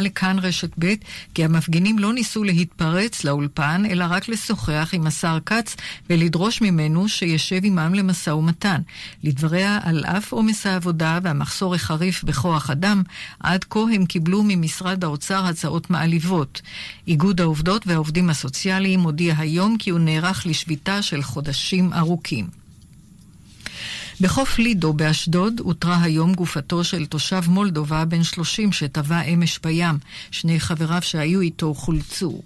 לכאן רשת ב' כי המפגינים לא ניסו להתפרץ לאולפן, אלא רק לשוחח עם השר כץ ולדרוש ממנו שישב עמם למשא ומתן. לדבריה, על אף עומס העבודה והמחסור החריף בכוח אדם, עד כה הם קיבלו ממשרד האוצר הצעות מעליבות. איגוד העובדות והעובדים הסוציאליים הודיע היום כי הוא נערך לשביתה של חודשים ארוכים. בחוף לידו באשדוד אותרה היום גופתו של תושב מולדובה בן 30 שטבע אמש בים. שני חבריו שהיו איתו חולצו.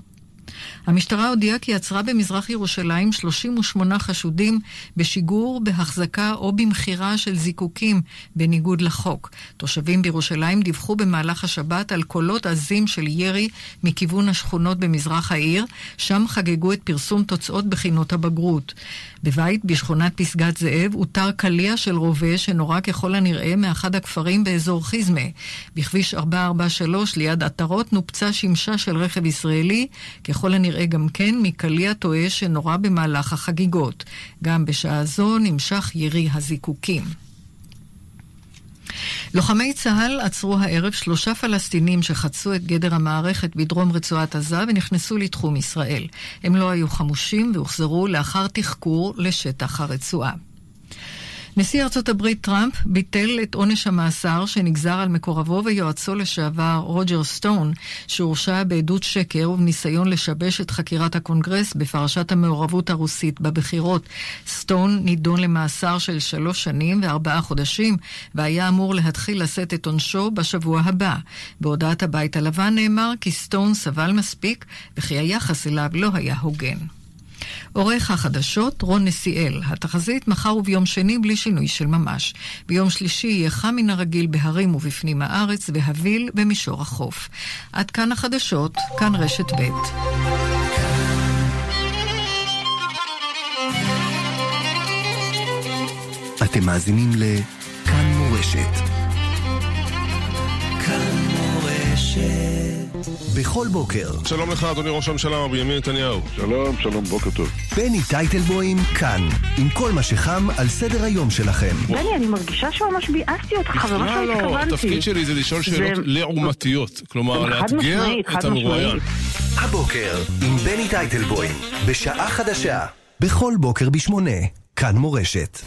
המשטרה הודיעה כי עצרה במזרח ירושלים 38 חשודים בשיגור, בהחזקה או במכירה של זיקוקים בניגוד לחוק. תושבים בירושלים דיווחו במהלך השבת על קולות עזים של ירי מכיוון השכונות במזרח העיר, שם חגגו את פרסום תוצאות בחינות הבגרות. בבית בשכונת פסגת זאב אותר קליע של רובה שנורה ככל הנראה מאחד הכפרים באזור חיזמה. בכביש 443 ליד עטרות נופצה שמשה של רכב ישראלי, ככל הנראה גם כן מקליע טועה שנורה במהלך החגיגות. גם בשעה זו נמשך ירי הזיקוקים. לוחמי צה"ל עצרו הערב שלושה פלסטינים שחצו את גדר המערכת בדרום רצועת עזה ונכנסו לתחום ישראל. הם לא היו חמושים והוחזרו לאחר תחקור לשטח הרצועה. נשיא ארצות הברית טראמפ ביטל את עונש המאסר שנגזר על מקורבו ויועצו לשעבר רוג'ר סטון, שהורשע בעדות שקר ובניסיון לשבש את חקירת הקונגרס בפרשת המעורבות הרוסית בבחירות. סטון נידון למאסר של שלוש שנים וארבעה חודשים, והיה אמור להתחיל לשאת את עונשו בשבוע הבא. בהודעת הבית הלבן נאמר כי סטון סבל מספיק וכי היחס אליו לא היה הוגן. עורך החדשות רון נסיאל. התחזית מחר וביום שני בלי שינוי של ממש. ביום שלישי יהיה חם מן הרגיל בהרים ובפנים הארץ והביל במישור החוף. עד כאן החדשות, כאן רשת ב'. אתם מאזינים לכאן מורשת. כאן. בכל בוקר. שלום לך, אדוני ראש הממשלה, מר בנימין נתניהו. שלום, שלום, בוקר טוב. בני טייטלבוים כאן, עם כל מה שחם על סדר היום שלכם. בני, אני מרגישה שממש ביאסתי אותך, ממש לא התכוונתי. לא, התפקיד שלי זה לשאול שאלות לעומתיות. כלומר, לאתגר את המרואיין. הבוקר, עם בני טייטלבוים, בשעה חדשה, בכל בוקר בשמונה, כאן מורשת.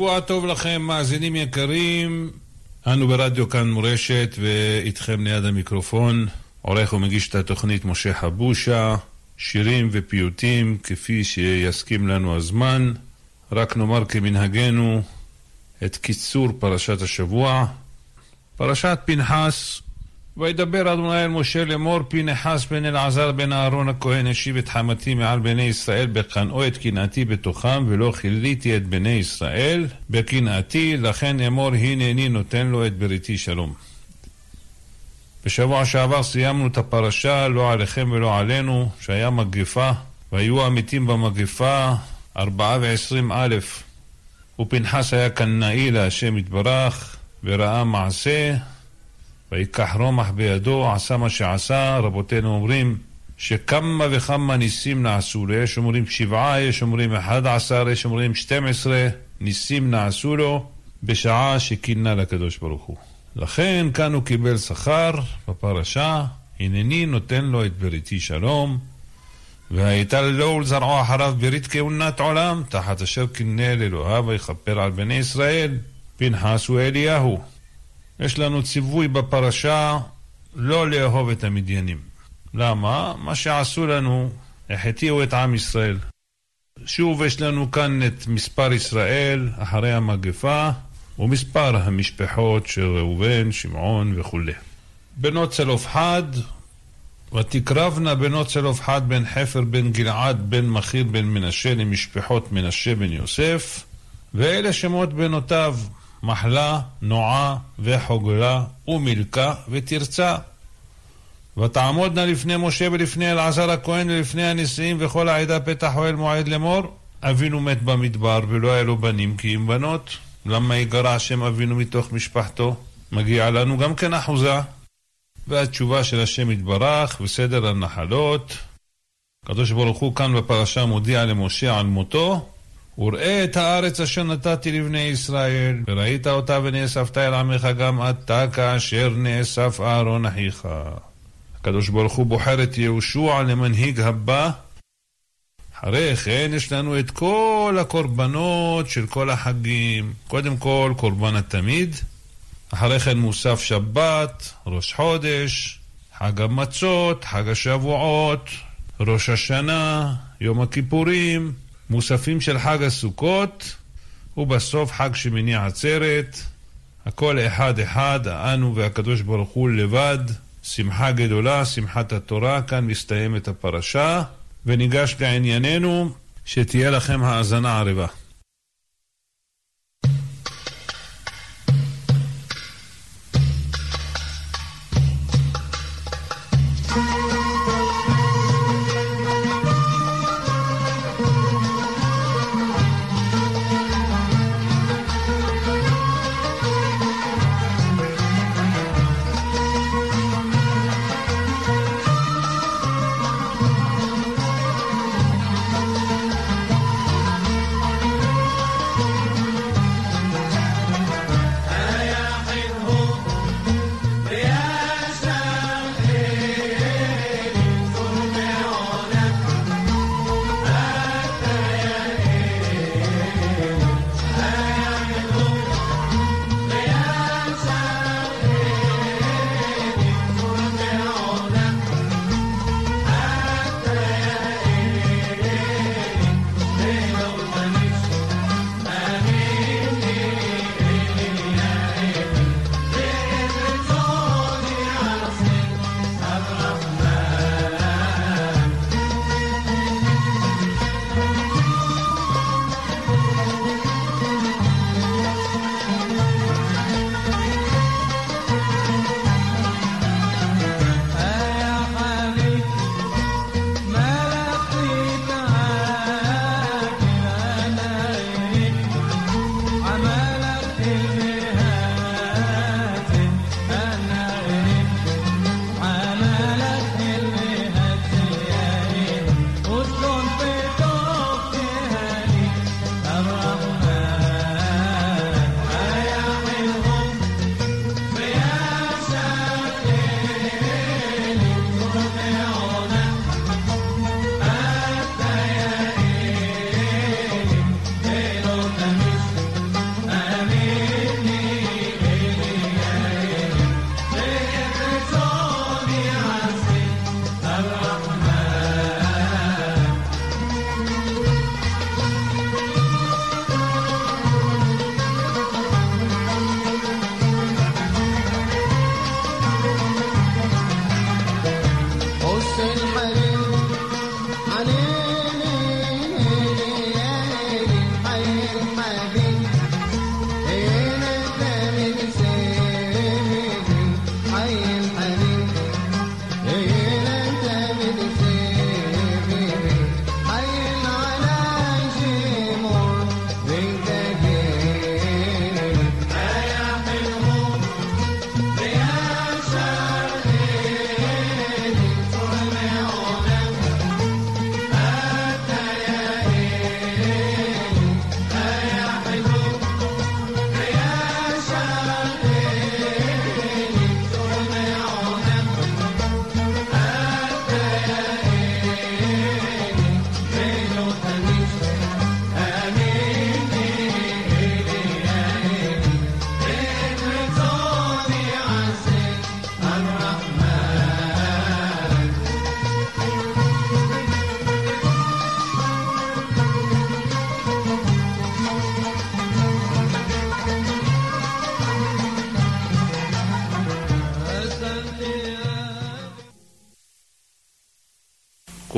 שבוע טוב לכם, מאזינים יקרים. אנו ברדיו כאן מורשת, ואיתכם ליד המיקרופון, עורך ומגיש את התוכנית משה חבושה, שירים ופיוטים כפי שיסכים לנו הזמן. רק נאמר כמנהגנו את קיצור פרשת השבוע. פרשת פנחס וידבר אדוני אל משה לאמור פנחס בן אלעזר בן אהרון הכהן השיב את חמתי מעל בני ישראל בקנאו את קנאתי בתוכם ולא כיליתי את בני ישראל בקנאתי לכן אמור הנני נותן לו את בריתי שלום. בשבוע שעבר סיימנו את הפרשה לא עליכם ולא עלינו שהיה מגפה והיו המתים במגפה ארבעה ועשרים אלף ופנחס היה קנאי להשם יתברך וראה מעשה ויקח רומח בידו, עשה מה שעשה, רבותינו אומרים שכמה וכמה ניסים נעשו לו, יש אומרים שבעה, יש אומרים אחד עשר, יש אומרים שתים עשרה ניסים נעשו לו בשעה שכינה לקדוש ברוך הוא. לכן כאן הוא קיבל שכר בפרשה, הנני נותן לו את בריתי שלום, והייתה לו ולזרעו אחריו ברית כהונת עולם, תחת אשר קינא לאלוהיו ויכפר על בני ישראל, פנחס ואליהו. יש לנו ציווי בפרשה לא לאהוב את המדיינים. למה? מה שעשו לנו, החטיאו את עם ישראל. שוב יש לנו כאן את מספר ישראל אחרי המגפה ומספר המשפחות של ראובן, שמעון וכולי. בנות צלופחד, ותקרבנה בנות צלופחד בן חפר בן גלעד בן מכיר בן מנשה למשפחות מנשה בן יוסף, ואלה שמות בנותיו מחלה, נועה וחוגלה ומילכה ותרצה. ותעמודנה לפני משה ולפני אלעזר הכהן ולפני הנשיאים וכל העדה פתח אוהל מועד לאמור אבינו מת במדבר ולא היה לו בנים כי אם בנות למה יגרע שם אבינו מתוך משפחתו? מגיע לנו גם כן אחוזה. והתשובה של השם יתברך וסדר הנחלות. הקדוש ברוך הוא כאן בפרשה מודיע למשה על מותו וראה את הארץ אשר נתתי לבני ישראל, וראית אותה ונאספת אל עמך גם אתה כאשר נאסף אהרון אחיך. הקדוש ברוך הוא בוחר את יהושע למנהיג הבא. אחרי כן יש לנו את כל הקורבנות של כל החגים. קודם כל קורבן התמיד, אחרי כן מוסף שבת, ראש חודש, חג המצות, חג השבועות, ראש השנה, יום הכיפורים, מוספים של חג הסוכות, ובסוף חג שמיני עצרת. הכל אחד אחד, אנו והקדוש ברוך הוא לבד. שמחה גדולה, שמחת התורה, כאן מסתיימת הפרשה, וניגש לענייננו, שתהיה לכם האזנה ערבה.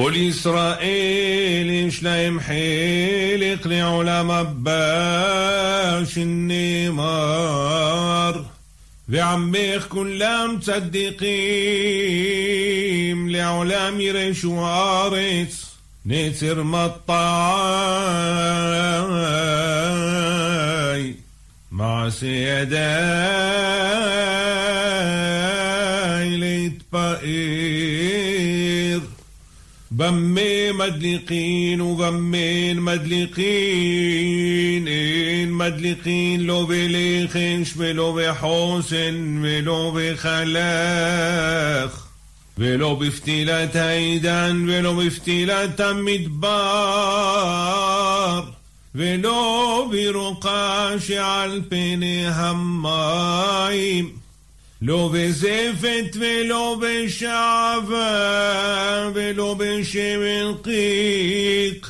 قل إسرائيل شليم حيلق لعلم باش النمار بعميخ كلام تصدقين لعلام يريش وارث نتر مطاي. مع سيدان במה מדליקין ובמן מדליקין אין מדליקין לא בלחש ולא בחוסן ולא בחלך ולא בפתילת העידן ולא בפתילת המדבר ולא ברוחה שעל פני המים לא בזפת ולא בשעווה ולא בשמן qiq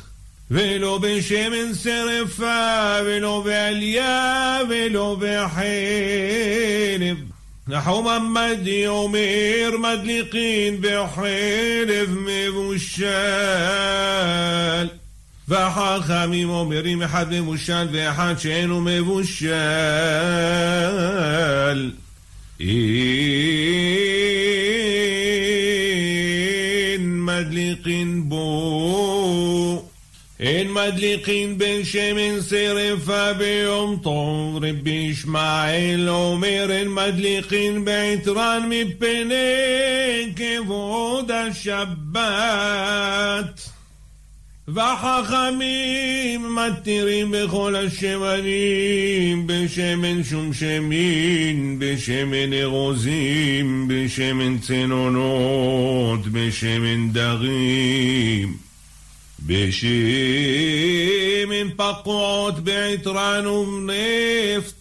ולא בשמן שרפה ולא בעלייה ולא בחלב נחוממדי אומר מדליקין בחלב מבושל והחכמים אומרים אחד מבושל ואחד שאינו מבושל אין מדליקין בו אין מדליקין בין שמן שרפה ביום טוב. רבי ישמעאל אומר אין מדליקין בעטרן מפני כבוד השבת והחכמים מתירים בכל השמנים, בשמן שומשמין, בשמן ארוזים, בשמן צנונות, בשמן דרים, בשמן פקעות בעטרן ובנפט.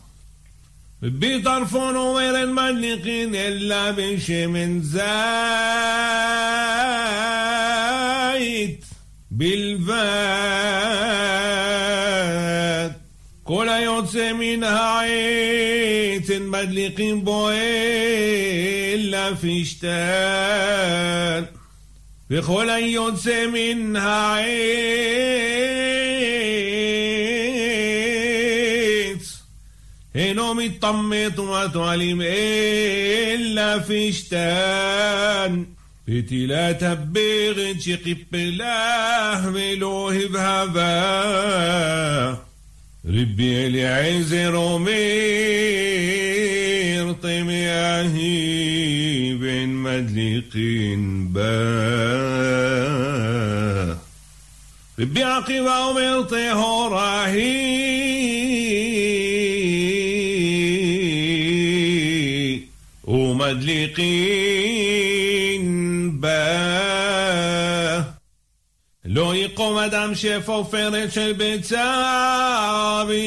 בטרפון אומר אין מדליקין אלא בשמן זית. בלבד. כל היוצא מן העץ אין מדליקים בו אלא פשתן. וכל היוצא מן העץ אינו מטמא טומאת עלים אלא פשתן. فتلا تبيغ شقب له ملوه بهذا ربي العز رومير طمياهي بين مدلقين با ربي عقب أمير هوراهي ومدلقين مدام شيف وفرش بتساوي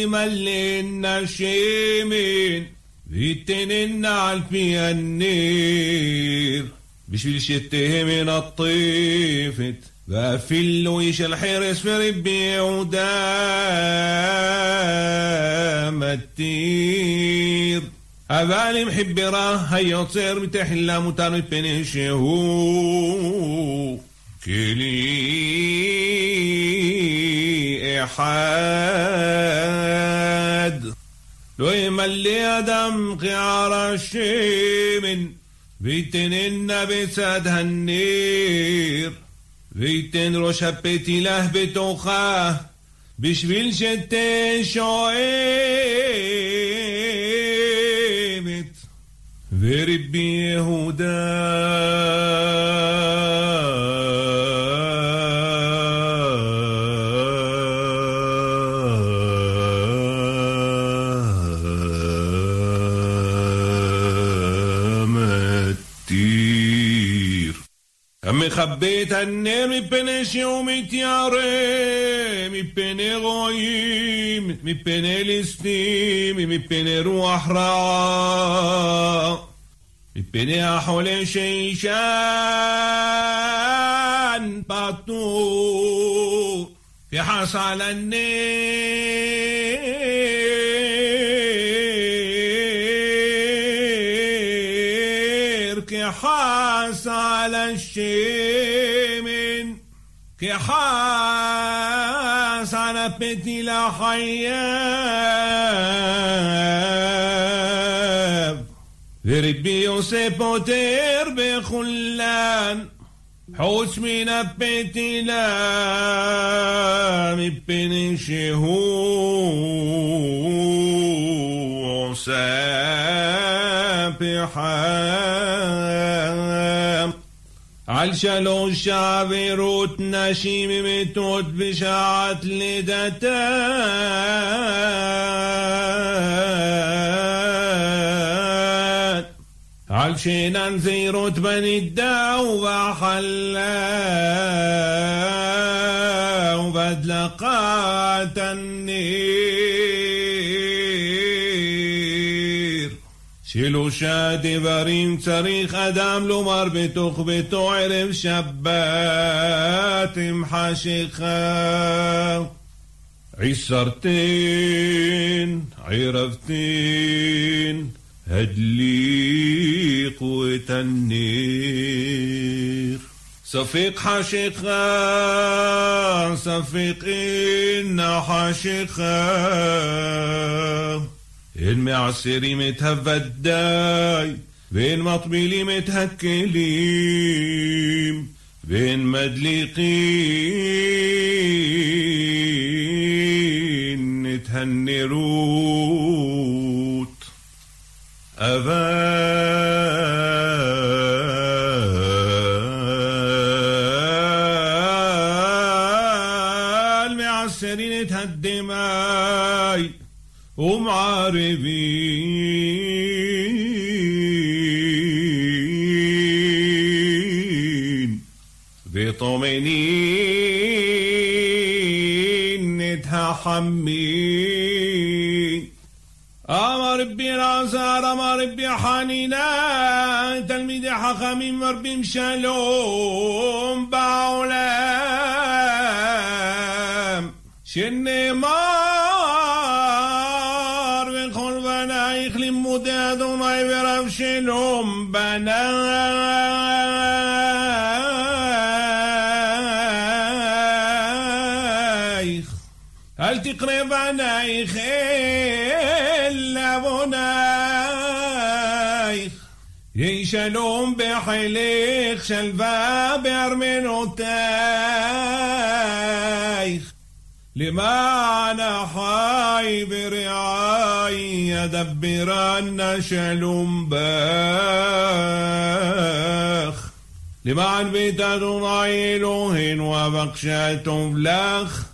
ملي النشيمين يتنين عالفي النير. بشبيش يتهم الطيفت. في ويش الحرس في ربي ودام التير. أبالي محبرا هيا تصير بتحلم وتعرف بنشهو מותר מפני שהוא כלי אחד. לא ימלא אדם כער השמן, ויתננה בצד הנר, ויתן ראש הפתילה בתוכה, בשביל שתהיה שואמת. ורבי יהודה مخبيت النار مبنى شومت يا ريم مبنى غايم مبنى لستيم مبنى روح را مبنى حول شيشان باتو في حصل النار كحاس على بتي لحياب وربي يوسف وتير بخلان. حوش من بتي لا مبن شهو سابحان על שלוש עבירות נשים מתות בשעת לידתן על שאינן זהירות בנידה ובחלה ובהדלקת הנר שלושה דברים צריך אדם לומר בתוך ביתו ערב שבת עם חשיכה עשרתן, ערבתן הדליקו את הנר. ספק חשיכה, ספק אינה المعسر متهفداي بين مطبيلي متهكليم بين مدليقين نتهنروت. أفاي هم عارفين. بطمأنينة حمين ربي رازار أمر ربي حنينا تلميذ حقامين مربي مشالوم إلا بنايخ يي يشلوم بحليخ شلفا بأرمنوتايخ لمعنى حي برعاي يدبرن شلوم باخ. لمعن بيتا إله وبخشة تفلخ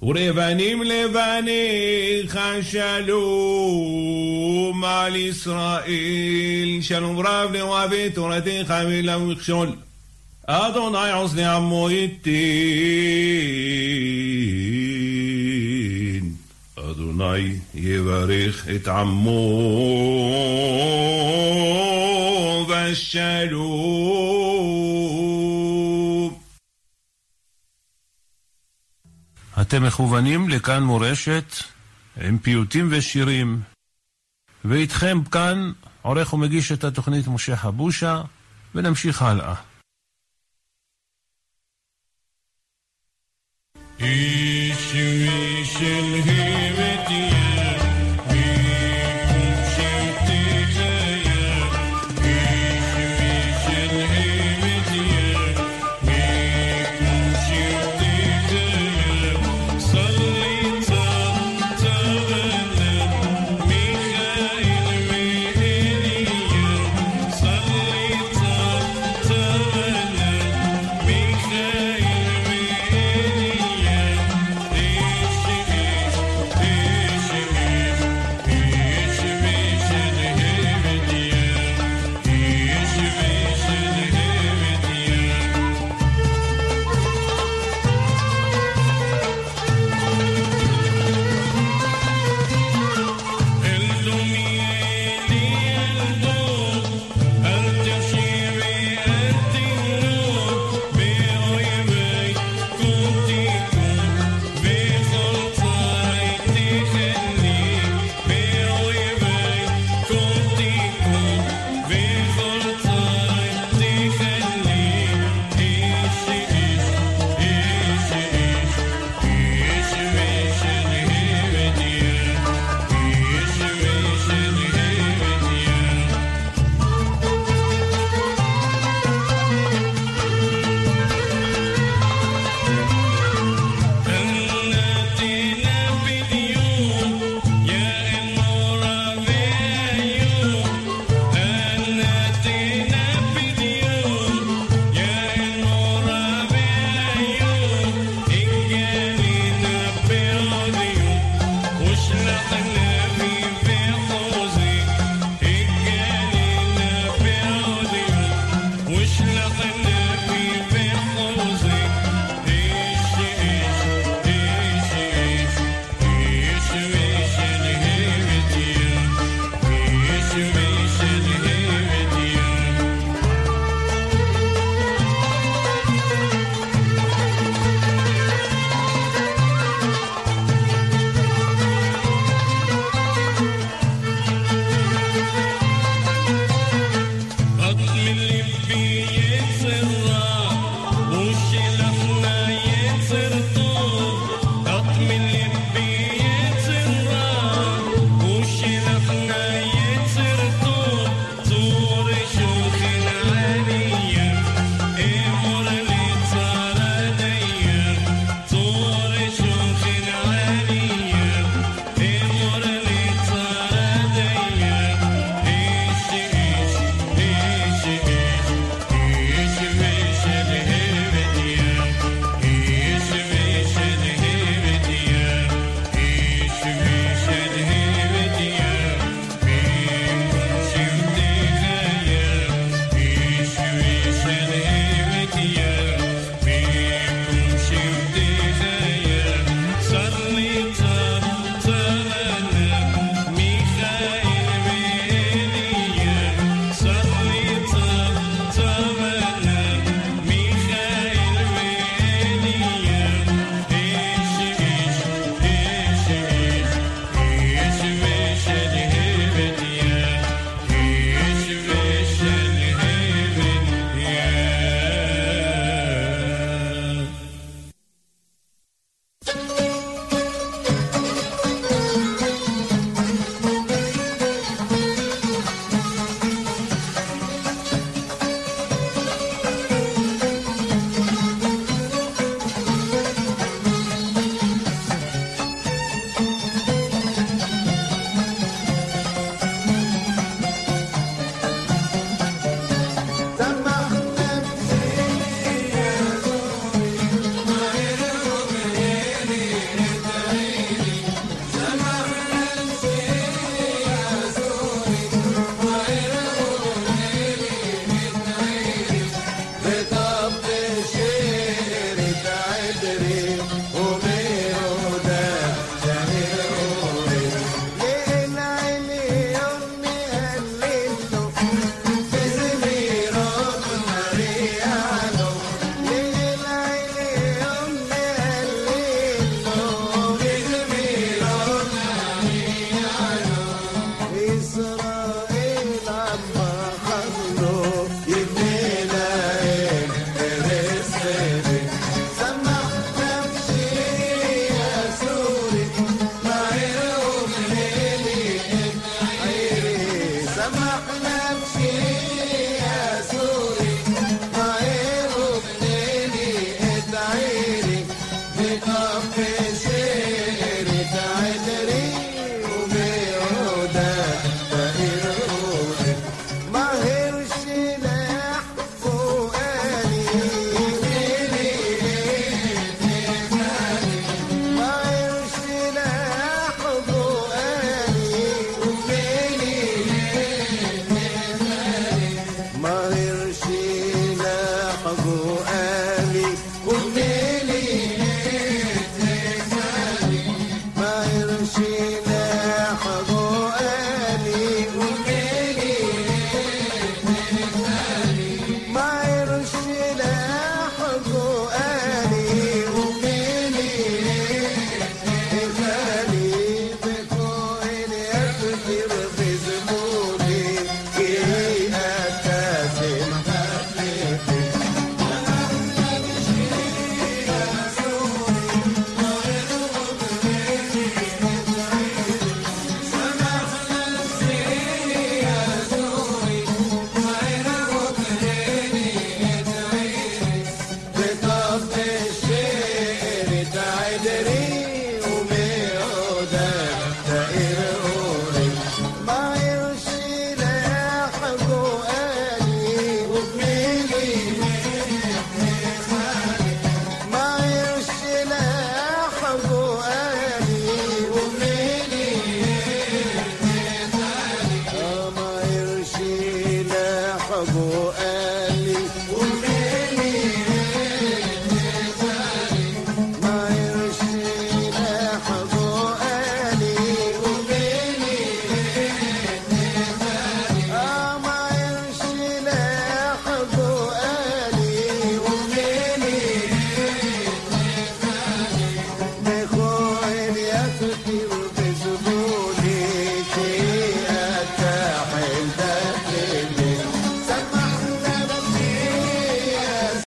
وريفانيم ليفاني خشلو مال إسرائيل. شلو براف لوافي تورتي خامي لو يخشل أدوناي عصني عمو التين أدوناي يبارخ اتعمو فشلو אתם מכוונים לכאן מורשת עם פיוטים ושירים, ואיתכם כאן עורך ומגיש את התוכנית משה חבושה, ונמשיך הלאה.